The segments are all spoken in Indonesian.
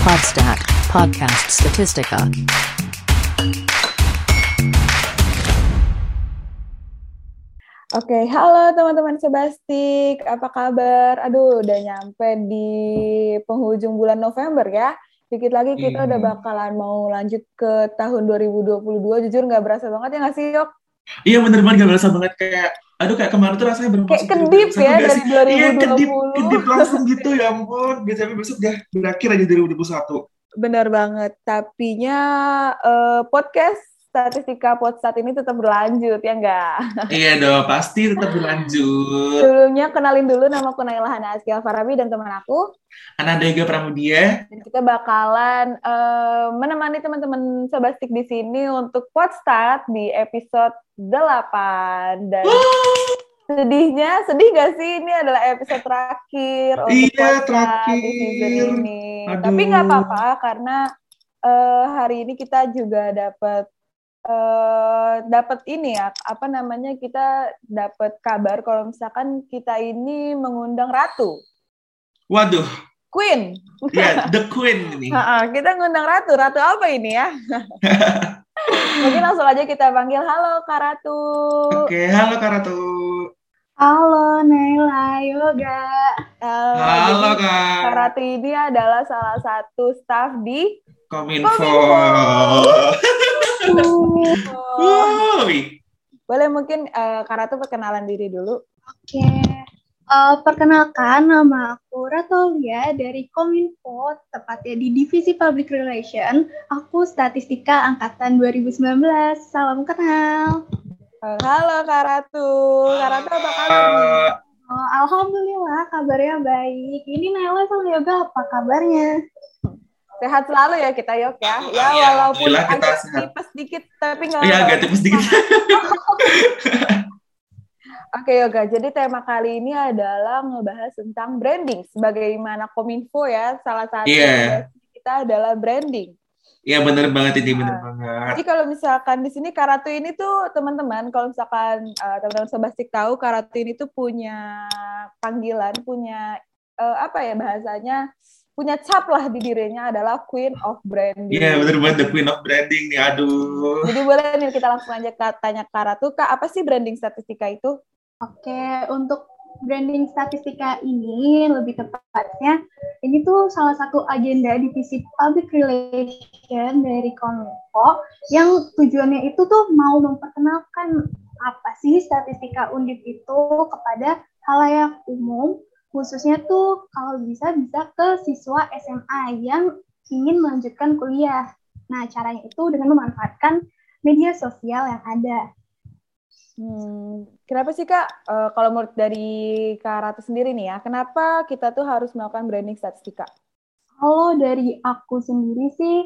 Podstat, Podcast Statistica. Oke, halo teman-teman Sebastik, apa kabar? Aduh, udah nyampe di penghujung bulan November ya. Dikit lagi kita udah Hmm. bakalan mau lanjut ke tahun 2022. Jujur nggak berasa banget ya nggak sih, Yok? Iya bener banget gak berasa banget kayak aduh kayak kemarin tuh rasanya baru Kayak kedip 2021 ya dari sih? Iya kedip, 2020. kedip langsung gitu ya ampun. Biasanya besok udah berakhir aja 2021. Bener banget. Tapinya eh, podcast statistika Podstat ini tetap berlanjut, ya nggak? iya dong, pasti tetap berlanjut. Sebelumnya kenalin dulu nama aku Naila Hana Azkia Farabi dan teman aku. Anandega Pramudia. Dan kita bakalan eh, menemani teman-teman Sebastik di sini untuk Podstat di episode 8. Dan sedihnya, sedih gak sih? Ini adalah episode terakhir untuk Iya, Podstat di season terakhir. ini. Aduh. Tapi nggak apa-apa karena eh, hari ini kita juga dapat eh dapat ini ya apa namanya kita dapat kabar kalau misalkan kita ini mengundang ratu Waduh, queen ya The Queen ini. Kita ngundang Ratu. Ratu apa ini ya? Mungkin langsung aja kita panggil. Halo Kak Ratu. Oke, halo Karatu. Halo Naila Yoga. Halo jadi Kak Kak. Ratu ini adalah salah satu staff di Kominfo. Oh. Boleh mungkin eh, Kak Ratu perkenalan diri dulu. Oke. Eh, perkenalkan nama aku Ratolia dari Kominfo, tepatnya di Divisi Public Relation. Aku statistika angkatan 2019. Salam kenal. Eh, halo Kak Ratu. Kak Ratu apa kabar nih? Uh, Oh, Alhamdulillah kabarnya baik. Ini Naila sama Yoga apa kabarnya? Sehat selalu ya kita Yok ya. Ya Iya, walaupun alhamdulillah kita agak sehat. tipes dikit tapi nggak Iya, agak tipes dikit. Oke Yoga, jadi tema kali ini adalah ngebahas tentang branding. Sebagaimana Kominfo ya, salah satu Iya. tugas kita adalah branding. Iya bener banget ini, bener banget. Jadi kalau misalkan di sini Karatu ini tuh teman-teman, kalau misalkan eh, teman-teman Sebastik tahu Karatu ini tuh punya panggilan, punya eh, apa ya bahasanya, punya cap lah di dirinya adalah Queen of Branding. Iya bener banget The Queen of Branding nih, aduh. Jadi boleh nih kita langsung aja ke- tanya Karatu, Kak, apa sih branding statistika itu? Oke, untuk branding statistika ini lebih tepatnya ini tuh salah satu agenda divisi public relation dari Kominfo yang tujuannya itu tuh mau memperkenalkan apa sih statistika undip itu kepada halayak umum khususnya tuh kalau bisa bisa ke siswa SMA yang ingin melanjutkan kuliah. Nah, caranya itu dengan memanfaatkan media sosial yang ada. Hmm, kenapa sih Kak, eh, kalau menurut dari Kak Ratu sendiri nih ya, kenapa kita tuh harus melakukan branding statistika? Kalau dari aku sendiri sih,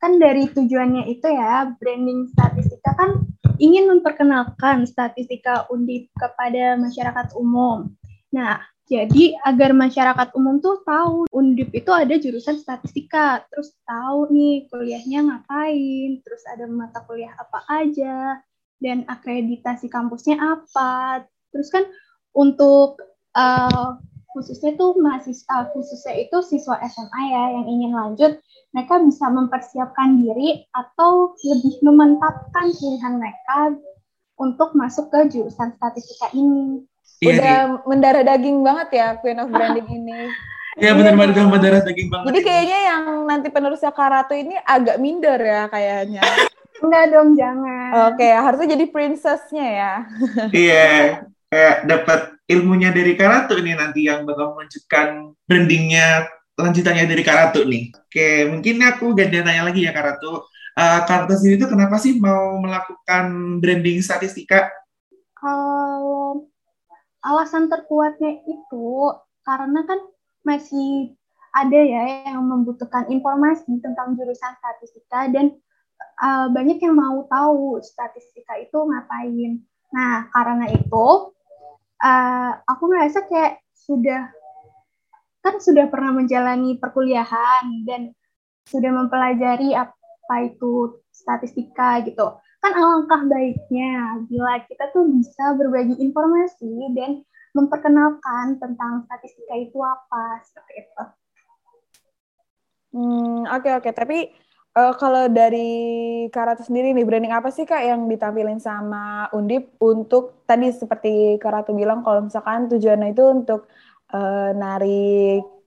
kan dari tujuannya itu ya, branding statistika kan ingin memperkenalkan statistika undip kepada masyarakat umum. Nah, jadi agar masyarakat umum tuh tahu undip itu ada jurusan statistika, terus tahu nih kuliahnya ngapain, terus ada mata kuliah apa aja, dan akreditasi kampusnya apa. Terus kan untuk eh, khususnya tuh mahasiswa khususnya itu siswa SMA ya yang ingin lanjut mereka bisa mempersiapkan diri atau lebih memantapkan pilihan mereka untuk masuk ke jurusan statistika ini. Iya, Udah nih. mendarah daging banget ya Queen of Branding ini. Iya bener banget udah mendarah daging banget. Jadi ini. kayaknya yang nanti penerusnya Kak Ratu ini agak minder ya kayaknya. Enggak dong, jangan. Oke, harusnya jadi princessnya ya. Iya, kayak dapat ilmunya dari Karatu ini nanti yang bakal melanjutkan brandingnya lanjutannya dari Karatu nih. Oke, mungkin aku gantian tanya lagi ya Karatu. Uh, Karatu sendiri itu kenapa sih mau melakukan branding statistika? Kalau alasan terkuatnya itu karena kan masih ada ya yang membutuhkan informasi tentang jurusan statistika dan uh, banyak yang mau tahu statistika itu ngapain. Nah, karena itu uh, aku merasa kayak sudah kan sudah pernah menjalani perkuliahan dan sudah mempelajari apa itu statistika gitu. Kan alangkah baiknya bila kita tuh bisa berbagi informasi dan memperkenalkan tentang statistika itu apa seperti itu. Hmm, oke okay, oke. Okay. Tapi uh, kalau dari Karatu sendiri nih, branding apa sih Kak yang ditampilin sama Undip untuk tadi seperti Karatu bilang kalau misalkan tujuannya itu untuk uh, narik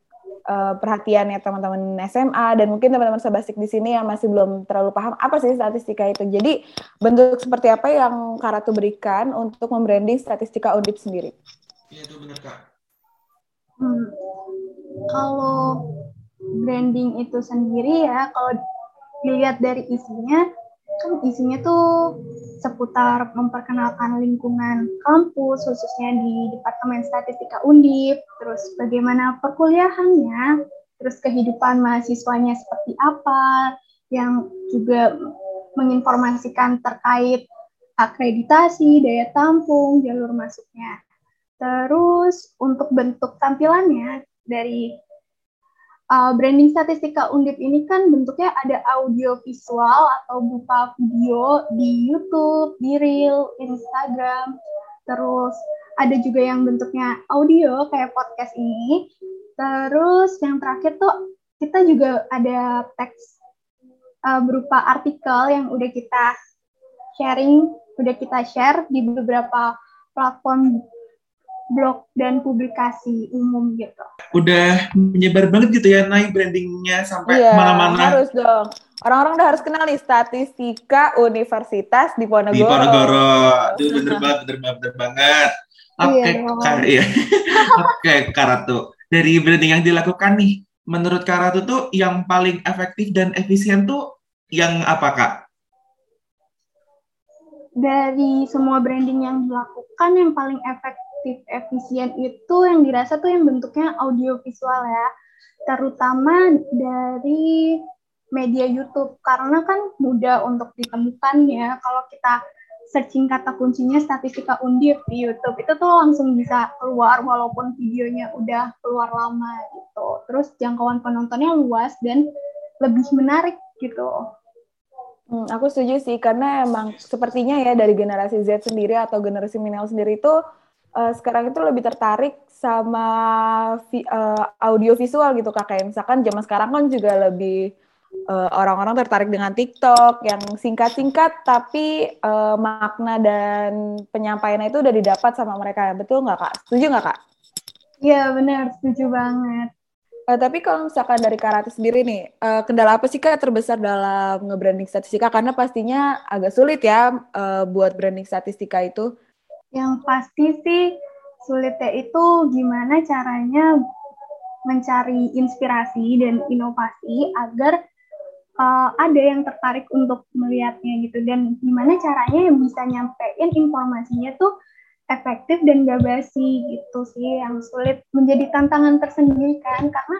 uh, perhatian ya teman-teman SMA dan mungkin teman-teman sebasik di sini yang masih belum terlalu paham apa sih statistika itu. Jadi bentuk seperti apa yang Karatu berikan untuk membranding statistika Undip sendiri? Iya itu benar Kak. Hmm. Kalau branding itu sendiri ya kalau dilihat dari isinya kan isinya tuh seputar memperkenalkan lingkungan kampus khususnya di Departemen Statistika Undip, terus bagaimana perkuliahannya, terus kehidupan mahasiswanya seperti apa, yang juga menginformasikan terkait akreditasi, daya tampung, jalur masuknya. Terus untuk bentuk tampilannya dari uh, branding statistika Undip ini kan bentuknya ada audio visual atau berupa video di YouTube, di Reel, Instagram, terus ada juga yang bentuknya audio kayak podcast ini. Terus yang terakhir tuh kita juga ada teks uh, berupa artikel yang udah kita sharing, udah kita share di beberapa platform blog dan publikasi umum gitu. Udah menyebar banget gitu ya naik brandingnya sampai iya, mana-mana. Harus dong. Orang-orang udah harus kenal nih statistika Universitas di Ponorogo. Di Ponorogo. Itu bener banget, bener banget, bener banget. Oke, okay, iya, iya. Oke, okay, Karatu. Dari branding yang dilakukan nih, menurut Karatu tuh yang paling efektif dan efisien tuh yang apa, Kak? Dari semua branding yang dilakukan, yang paling efektif efektif efisien itu yang dirasa tuh yang bentuknya audio visual ya. Terutama dari media YouTube. Karena kan mudah untuk ditemukan ya. Kalau kita searching kata kuncinya statistika undip di YouTube itu tuh langsung bisa keluar walaupun videonya udah keluar lama gitu. Terus jangkauan penontonnya luas dan lebih menarik gitu. Hmm, aku setuju sih. Karena emang sepertinya ya dari generasi Z sendiri atau generasi milenial sendiri itu uh, sekarang itu lebih tertarik sama vi, uh, audio visual gitu kak kayak misalkan zaman sekarang kan juga lebih eh, orang-orang tertarik dengan TikTok yang singkat-singkat tapi uh, makna dan penyampaiannya itu udah didapat sama mereka betul nggak kak setuju nggak kak? Iya benar setuju banget. Uh, tapi kalau misalkan dari karate sendiri nih, uh, kendala apa sih kak terbesar dalam nge-branding statistika? Karena pastinya agak sulit ya uh, buat branding statistika itu. Yang pasti sih sulitnya itu gimana caranya mencari inspirasi dan inovasi agar uh, ada yang tertarik untuk melihatnya gitu. Dan gimana caranya yang bisa nyampein informasinya tuh efektif dan gak basi gitu sih yang sulit menjadi tantangan tersendiri kan. Karena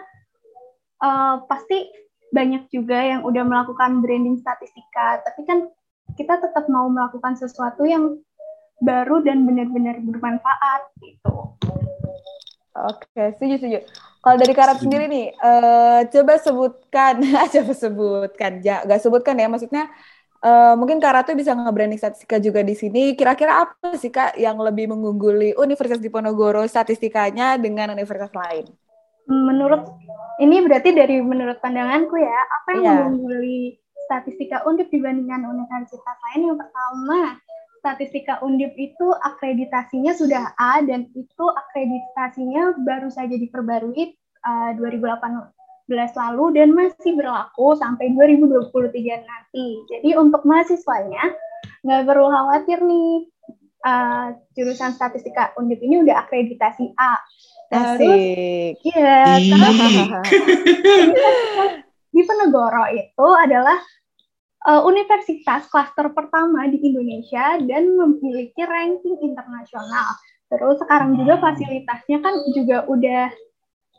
uh, pasti banyak juga yang udah melakukan branding statistika tapi kan kita tetap mau melakukan sesuatu yang baru dan benar-benar bermanfaat gitu. Oke, setuju setuju. Kalau dari Karat sendiri nih, uh, coba sebutkan, coba sebutkan, ya, gak sebutkan ya, maksudnya uh, mungkin Karat tuh bisa nge-branding statistika juga di sini. Kira-kira apa sih Kak yang lebih mengungguli Universitas Diponegoro statistikanya dengan universitas lain? Menurut ini berarti dari menurut pandanganku ya, apa yang yeah. mengungguli statistika untuk dibandingkan universitas lain? Yang pertama, statistika Undip itu akreditasinya sudah A dan itu akreditasinya baru saja diperbarui uh, 2018 lalu dan masih berlaku sampai 2023 nanti. Jadi untuk mahasiswanya nggak perlu khawatir nih uh, jurusan statistika Undip ini udah akreditasi A. Terus, iya, di Penegoro itu adalah uh, universitas klaster pertama di Indonesia dan memiliki ranking internasional. Terus sekarang juga hmm. fasilitasnya kan juga udah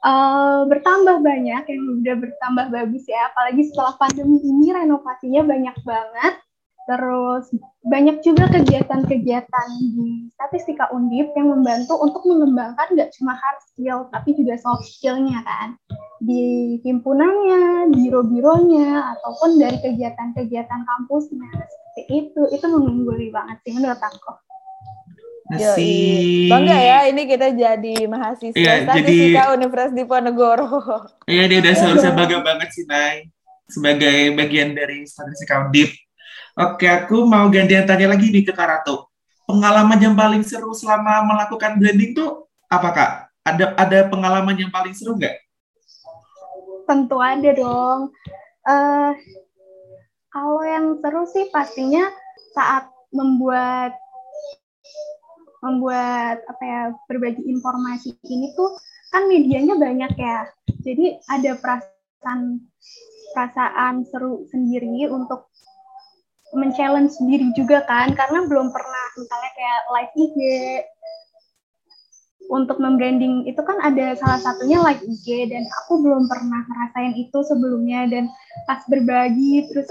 uh, bertambah banyak, yang udah bertambah bagus ya. Apalagi setelah pandemi ini renovasinya banyak banget. Terus banyak juga kegiatan-kegiatan di statistika undip yang membantu untuk mengembangkan nggak cuma hard skill tapi juga soft skillnya kan di himpunannya, biro-bironya ataupun dari kegiatan-kegiatan kampusnya seperti itu itu mengungguli banget sih menurut aku. Masih. Bangga ya, ini kita jadi mahasiswa statistika jadi- Universitas Diponegoro. Iya, dia udah selalu saya bangga banget sih, Nay. Sebagai bagian dari statistika audit. Oke, aku mau gantian tanya lagi nih ke Kak Ratu. Pengalaman yang paling seru selama melakukan branding tuh apa, Kak? Ada ada pengalaman yang paling seru nggak? Tentu ada dong. eh kalau yang seru sih pastinya saat membuat membuat apa ya berbagi informasi ini tuh kan medianya banyak ya. Jadi ada perasaan perasaan seru sendiri untuk men-challenge diri juga kan karena belum pernah misalnya kayak live IG untuk membranding itu kan ada salah satunya live IG dan aku belum pernah ngerasain itu sebelumnya. Dan pas berbagi terus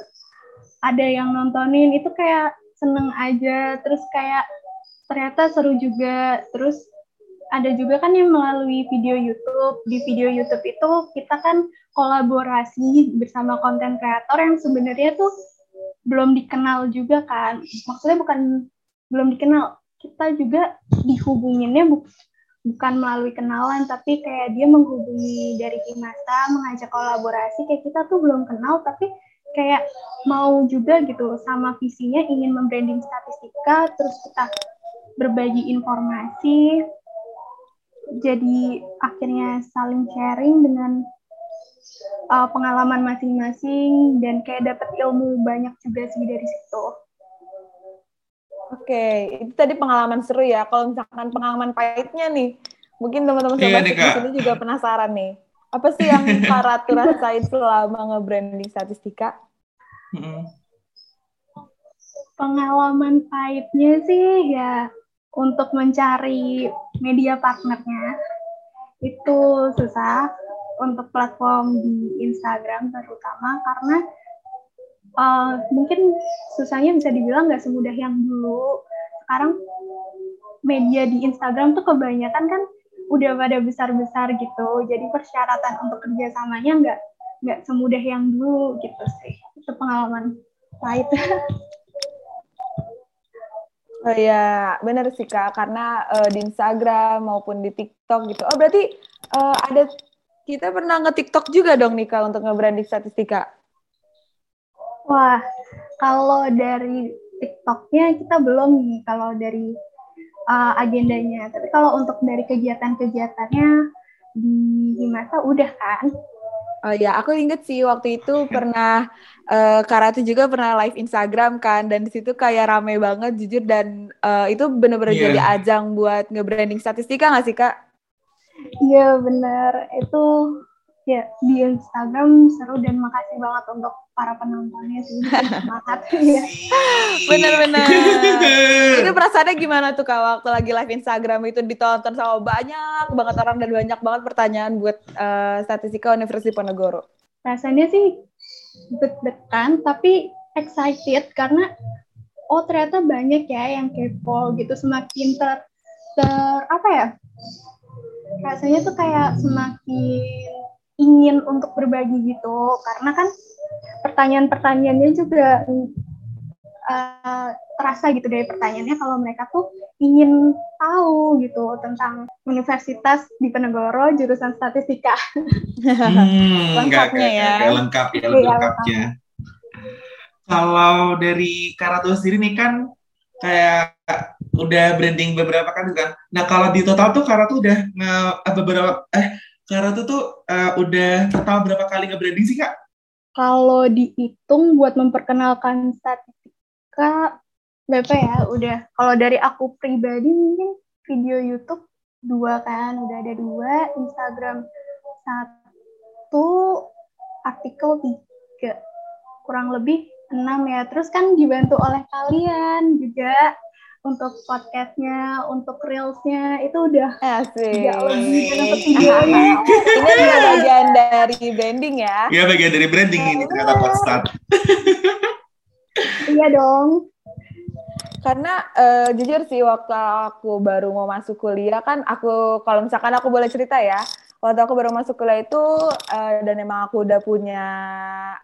ada yang nontonin itu kayak seneng aja. Terus kayak ternyata seru juga. Terus ada juga kan yang melalui video YouTube. Di video YouTube itu kita kan kolaborasi bersama konten kreator yang sebenarnya tuh belum dikenal juga kan. Maksudnya bukan belum dikenal kita juga dihubunginnya bu- bukan melalui kenalan tapi kayak dia menghubungi dari Himasa mengajak kolaborasi kayak kita tuh belum kenal tapi kayak mau juga gitu sama visinya ingin membranding statistika terus kita berbagi informasi jadi akhirnya saling sharing dengan uh, pengalaman masing-masing dan kayak dapat ilmu banyak juga sih dari situ. Oke, itu tadi pengalaman seru ya. Kalau misalkan pengalaman pahitnya nih, mungkin teman-teman Iya sobat nih, di sini juga penasaran nih. Apa sih yang Ratu rasain selama nge-branding statistika? Pengalaman pahitnya sih ya untuk mencari media partnernya itu susah untuk platform di Instagram terutama karena uh, mungkin susahnya bisa dibilang nggak semudah yang dulu. Sekarang media di Instagram tuh kebanyakan kan udah pada besar-besar gitu. Jadi persyaratan untuk kerjasamanya nggak nggak semudah yang dulu gitu sih. Itu pengalaman pahit. Oh ya, benar sih Kak, karena eh, di Instagram maupun di TikTok gitu. Oh berarti eh, ada kita pernah nge-TikTok juga dong nih Kak untuk nge-branding statistika. Wah, kalau dari TikToknya kita belum nih, kalau dari uh, agendanya. Tapi kalau untuk dari kegiatan-kegiatannya di Himasa udah kan? Oh ya, aku inget sih waktu itu pernah eh Kak Ratu juga pernah live Instagram kan, dan di situ kayak rame banget jujur dan eh, itu bener-bener Iya. jadi ajang buat nge-branding statistika nggak sih Kak? Iya bener, itu ya di Instagram seru dan makasih banget untuk para penontonnya sih. Semangat. Iya. Bener-bener. itu perasaannya gimana tuh Kak waktu lagi live Instagram itu ditonton sama banyak banget orang dan banyak banget pertanyaan buat eh, statistika Universitas Diponegoro. rasanya sih deg-degan tapi excited karena oh ternyata banyak ya yang kepo gitu semakin ter, ter apa ya rasanya tuh kayak semakin ingin untuk berbagi gitu karena kan pertanyaan-pertanyaannya juga eh, terasa gitu dari pertanyaannya kalau mereka tuh ingin tahu gitu tentang Universitas di Penegoro jurusan statistika. Hmm, Lengkapnya nggak- ya. lengkap ya, Iya, lebih lengkapnya. Kalau dari Karato sendiri nih kan kayak udah branding beberapa kan kan. Nah kalau di total tuh Karato udah nge eh, beberapa eh Karato tuh eh, udah total berapa kali nge-branding sih kak? kalau dihitung buat memperkenalkan statistika berapa ya udah. Kalau dari aku pribadi mungkin video YouTube dua kan udah ada dua. Instagram satu artikel tiga. Kurang lebih enam ya. Terus kan dibantu oleh kalian juga untuk podcastnya untuk reelsnya itu udah Asik. lebih dan videonya Ini juga bagian dari branding ya. Ya bagian dari branding ini ternyata Podstat. iya dong Karena eh, jujur sih waktu aku baru mau masuk kuliah kan aku kalau misalkan aku boleh cerita ya, waktu aku baru masuk kuliah itu uh, dan emang aku udah punya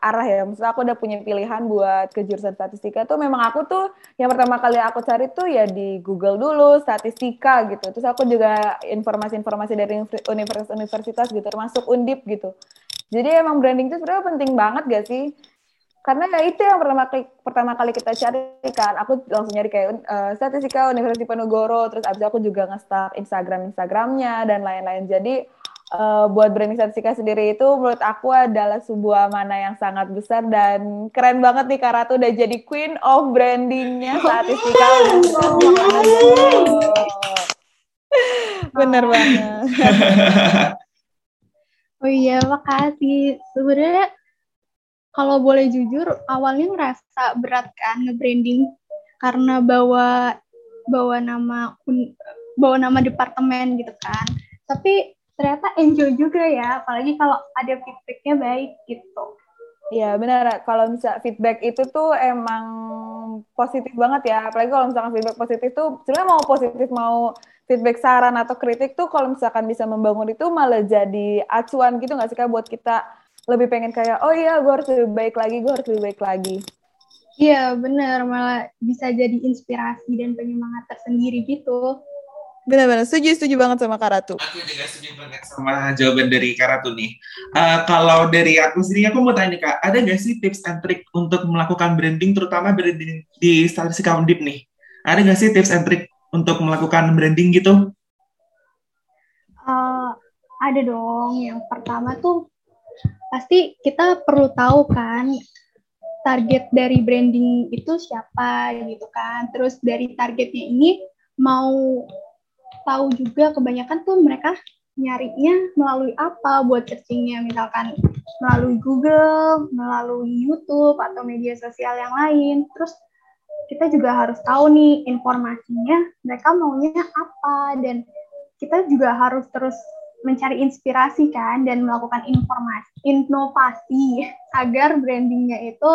arah ya, maksudnya aku udah punya pilihan buat ke jurusan statistika tuh memang aku tuh yang pertama kali aku cari tuh ya di Google dulu statistika gitu. Terus aku juga informasi-informasi dari universitas-universitas gitu, termasuk Undip gitu. Jadi emang branding itu sebenarnya penting banget gak sih? karena ya itu yang pertama kali pertama kali kita cari kan aku langsung nyari kayak uh, statistika Universitas Penogoro terus abis aku juga nge-start Instagram Instagramnya dan lain-lain jadi uh, buat branding statistika sendiri itu menurut aku adalah sebuah mana yang sangat besar dan keren banget nih Kak Ratu. Udah jadi queen of brandingnya statistika bener banget. Oh iya makasih. Sebenarnya kalau boleh jujur awalnya ngerasa berat kan nge-branding karena bawa bawa nama bawa nama departemen gitu kan. Tapi ternyata enjoy juga ya apalagi kalau ada feedbacknya baik gitu. Iya benar. Kalau misalnya feedback itu tuh emang positif banget ya. Apalagi kalau misalkan feedback positif tuh, sebenarnya mau positif mau feedback saran atau kritik tuh kalau misalkan bisa membangun itu malah jadi acuan gitu nggak sih kak? Buat kita lebih pengen kayak oh iya gue harus lebih baik lagi gue harus lebih baik lagi. Iya bener malah bisa jadi inspirasi dan penyemangat tersendiri gitu Benar-benar setuju setuju banget sama Karatu. Aku juga setuju banget sama jawaban dari Karatu nih. Uh, kalau dari aku sendiri aku mau tanya kak, ada nggak sih tips and trick untuk melakukan branding, terutama branding di statistika undip nih? Ada nggak sih tips and trick untuk melakukan branding gitu? Uh, ada dong. Yang pertama tuh pasti kita perlu tahu kan target dari branding itu siapa gitu kan. Terus dari targetnya ini mau tahu juga kebanyakan tuh mereka nyarinya melalui apa buat searchingnya misalkan melalui Google, melalui YouTube atau media sosial yang lain. Terus kita juga harus tahu nih informasinya mereka maunya apa dan kita juga harus terus mencari inspirasi kan dan melakukan informasi inovasi agar brandingnya itu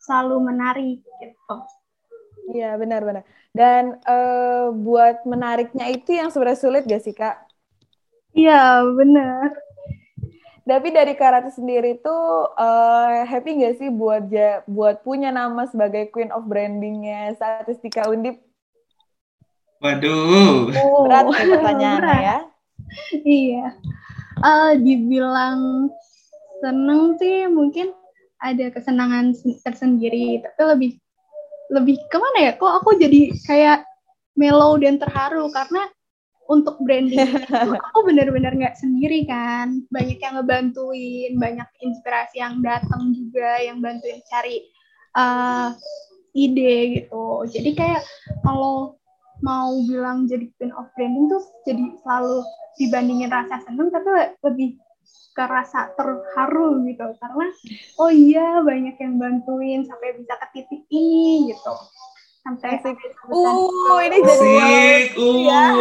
selalu menarik gitu. Iya benar-benar. Dan uh, buat menariknya itu yang sebenarnya sulit gak sih kak? Iya benar. Tapi dari Karate sendiri tuh uh, happy gak sih buat ja, buat punya nama sebagai Queen of Brandingnya Statistika Undip? Waduh. Berat nih pertanyaannya ya iya. Uh, dibilang seneng sih mungkin ada kesenangan tersendiri, tapi lebih lebih ke mana ya? Kok aku jadi kayak mellow dan terharu? Karena untuk branding itu aku benar-benar nggak sendiri kan. Banyak yang ngebantuin banyak inspirasi yang datang juga yang bantuin cari uh, ide gitu. Jadi kayak kalau mau bilang jadi queen of branding tuh jadi selalu dibandingin rasa seneng tapi lebih ke rasa terharu gitu karena oh iya banyak yang bantuin sampai bisa ke titik ini gitu sampai Asik. uh ini jadi Asik. uh. Ya.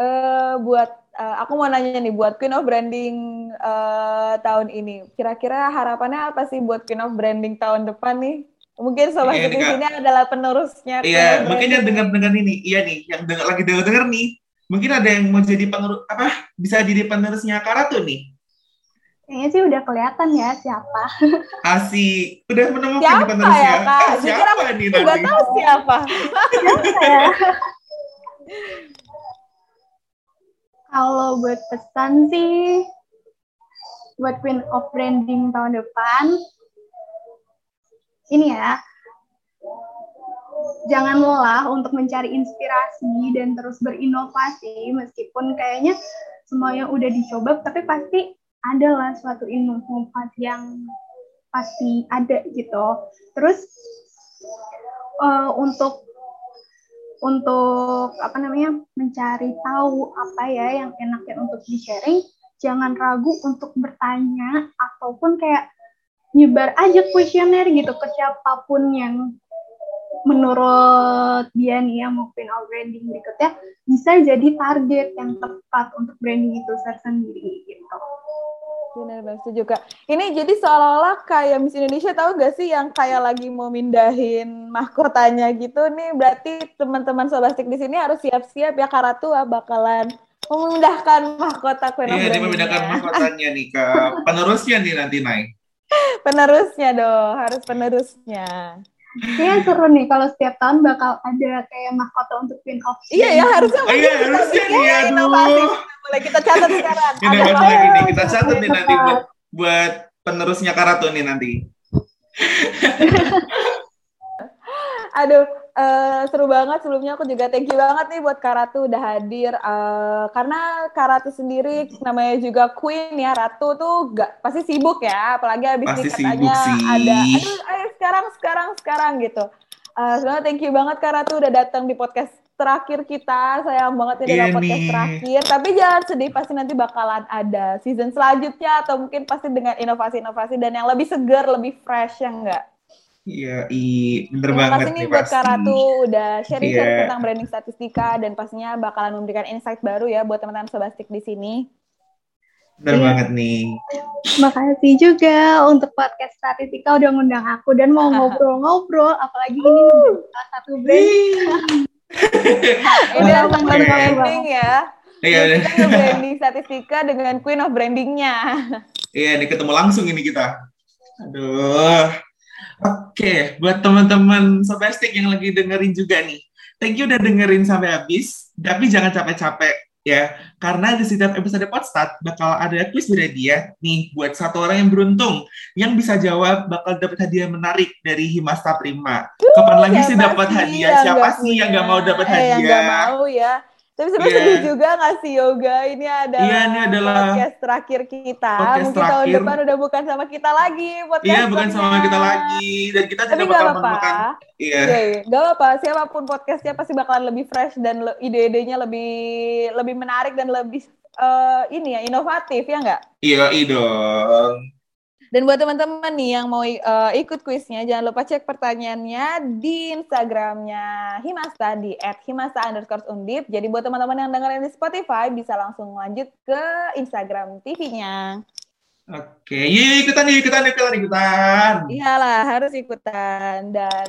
uh, buat uh, aku mau nanya nih buat Queen of Branding uh, tahun ini kira-kira harapannya apa sih buat Queen of Branding tahun depan nih Mungkin sobat iya, di sini adalah penerusnya. Iya, mungkin yang dengar-dengar ini, iya nih, yang dengar lagi dengar-dengar nih. Mungkin ada yang mau jadi penerus apa? Bisa jadi penerusnya Karatu nih. Kayaknya sih udah kelihatan ya siapa. Asik, udah menemukan siapa penerusnya. Ya, Kak? Ah, siapa aku nih nanti? Gak tahu siapa. siapa ya? Kalau buat pesan sih, buat Queen of Branding tahun depan, ini ya, jangan lelah untuk mencari inspirasi dan terus berinovasi meskipun kayaknya semuanya udah dicoba tapi pasti adalah suatu inovasi yang pasti ada gitu. Terus uh, untuk untuk apa namanya mencari tahu apa ya yang enaknya untuk di sharing, jangan ragu untuk bertanya ataupun kayak nyebar aja kuesioner gitu ke siapa pun yang menurut dia nih yang mau our branding berikutnya bisa jadi target yang tepat untuk branding itu sendiri gitu. Benar banget setuju kak. Ini jadi seolah-olah kayak Miss Indonesia tahu gak sih yang kayak lagi mau mindahin mahkotanya gitu nih. Berarti teman-teman Sobastik di sini harus siap-siap ya Karatu ah, bakalan memindahkan mahkota Queen Iya, dia membedakan mahkotanya nih ke penerusnya nih nanti naik. Penerusnya dong, harus penerusnya. Iya seru nih kalau setiap tahun bakal ada kayak mahkota untuk Queen of Iya ya harusnya Oh iya, harusnya nih, Iya, aduh. inovasi. Boleh kita catat sekarang. Ini Ada lagi nih? Kita catat nih Iya, nanti buat buat penerusnya Karatu nih nanti. Aduh, eh, seru banget. Sebelumnya aku juga thank you banget nih buat Karatu udah hadir. Eh, karena Karatu sendiri namanya juga Queen ya, Ratu tuh gak pasti sibuk ya. Apalagi abis Pasti katanya ada, aduh, ayo sekarang, sekarang, sekarang gitu. Eh, sebenarnya thank you banget Karatu udah datang di podcast terakhir kita. Sayang banget ini Iya adalah podcast nih. terakhir. Tapi jangan sedih, pasti nanti bakalan ada season selanjutnya atau mungkin pasti dengan inovasi-inovasi dan yang lebih segar, lebih fresh ya enggak? Iya, i bener Terima banget kasih nih buat pasti. Kak Ratu udah sharing-sharing Iya. tentang branding statistika dan pastinya bakalan memberikan insight baru ya buat teman-teman Sobastik di sini. Bener Iya. banget nih. Makasih juga untuk podcast statistika udah ngundang aku dan mau ngobrol-ngobrol apalagi ini salah satu brand Ini adalah tentang branding ya. Iya, Jadi kita nge-branding statistika dengan Queen of Brandingnya. iya nih ketemu langsung ini kita. Aduh. Oke, buat teman-teman Sobastik yang lagi dengerin juga nih. Thank you udah dengerin sampai habis. Tapi jangan capek-capek ya. Karena di setiap episode Podstat bakal ada quiz berhadiah nih buat satu orang yang beruntung yang bisa jawab bakal dapat hadiah menarik dari Himasta Prima. Kapan lagi sih dapat hadiah? yang Siapa sih yang nggak mau dapat Eh, yang nggak hadiah? mau ya. Tapi sebenarnya Iya. sedih juga ngasih yoga. Ini adalah, Iya, ini adalah podcast terakhir kita. podcast Mungkin tahun terakhir. depan udah bukan sama kita lagi Iya, bukan sama kita lagi dan kita Tapi nggak bakal apa-apa. menemukan iya. Iya, iya. Gak apa-apa. Siapa pun podcastnya pasti bakalan lebih fresh dan le- ide-idenya lebih lebih menarik dan lebih eh, ini ya inovatif ya nggak? Iya, dong. Dan buat teman-teman nih yang mau eh, ikut kuisnya, jangan lupa cek pertanyaannya di Instagramnya Himasta di @himasta underscore undip. Jadi buat teman-teman yang dengerin di Spotify bisa langsung lanjut ke Instagram TV-nya. Oke, yuk ikutan, yuk ikutan, yuk ikutan, ikutan. Iyalah, harus ikutan. Dan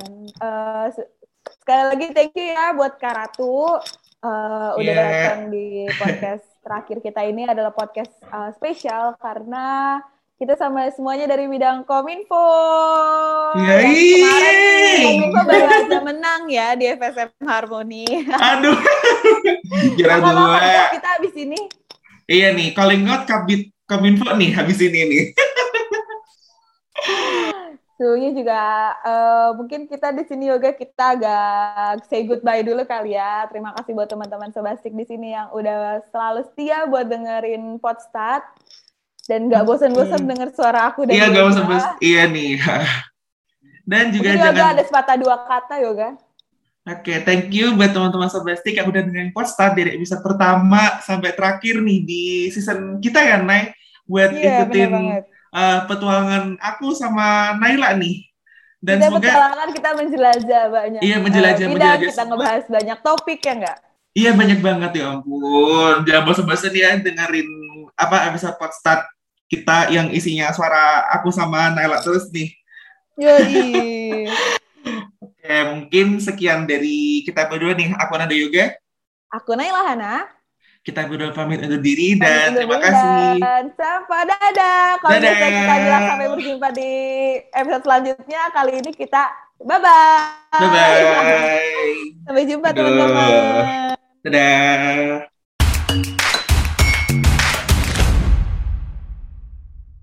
se- sekali lagi thank you ya buat Kak Ratu. Eh, udah Yeah. datang di podcast terakhir kita ini adalah podcast eh, spesial karena kita sama semuanya dari bidang Kominfo. Yay. Kemarin Kominfo baru aja menang ya di FSM Harmony. Aduh, kira Apa dua. kita habis ini Iya nih, calling out kabit kominfo nih habis ini nih. Sebelumnya juga eh, mungkin kita di sini yoga kita agak say goodbye dulu kali ya. Terima kasih buat teman-teman Sobastik di sini yang udah selalu setia buat dengerin Podstat dan nggak bosan-bosan denger suara aku dan Iya, gak yoga. usah bos. Iya nih. Dan juga Mungkin yoga jangan ada sepatah dua kata yoga. Oke, thank you buat teman-teman Sobastik yang udah dengerin Podstat dari episode pertama sampai terakhir nih di season kita ya, Nay. Buat Iya benar ikutin uh, petualangan aku sama Naila nih. Dan kita semoga petualangan kita menjelajah banyak. Iya, menjelajah, bidang, menjelajah kita semua. ngebahas banyak topik ya nggak? Iya banyak banget ya ampun. Jangan bosan-bosan ya dengerin apa episode Podstat kita yang isinya suara aku sama Naila terus nih. Yoi. Oke, mungkin sekian dari kita berdua nih. Aku Nanda Yoga. Aku Naila Hana. Kita berdua pamit undur diri dan Pamit undur terima diri kasih. Dan sampai dadah. Kalau Dadah. bisa kita bilang sampai berjumpa di episode selanjutnya. Kali ini kita bye-bye. Bye bye. Sampai jumpa teman-teman. Dadah.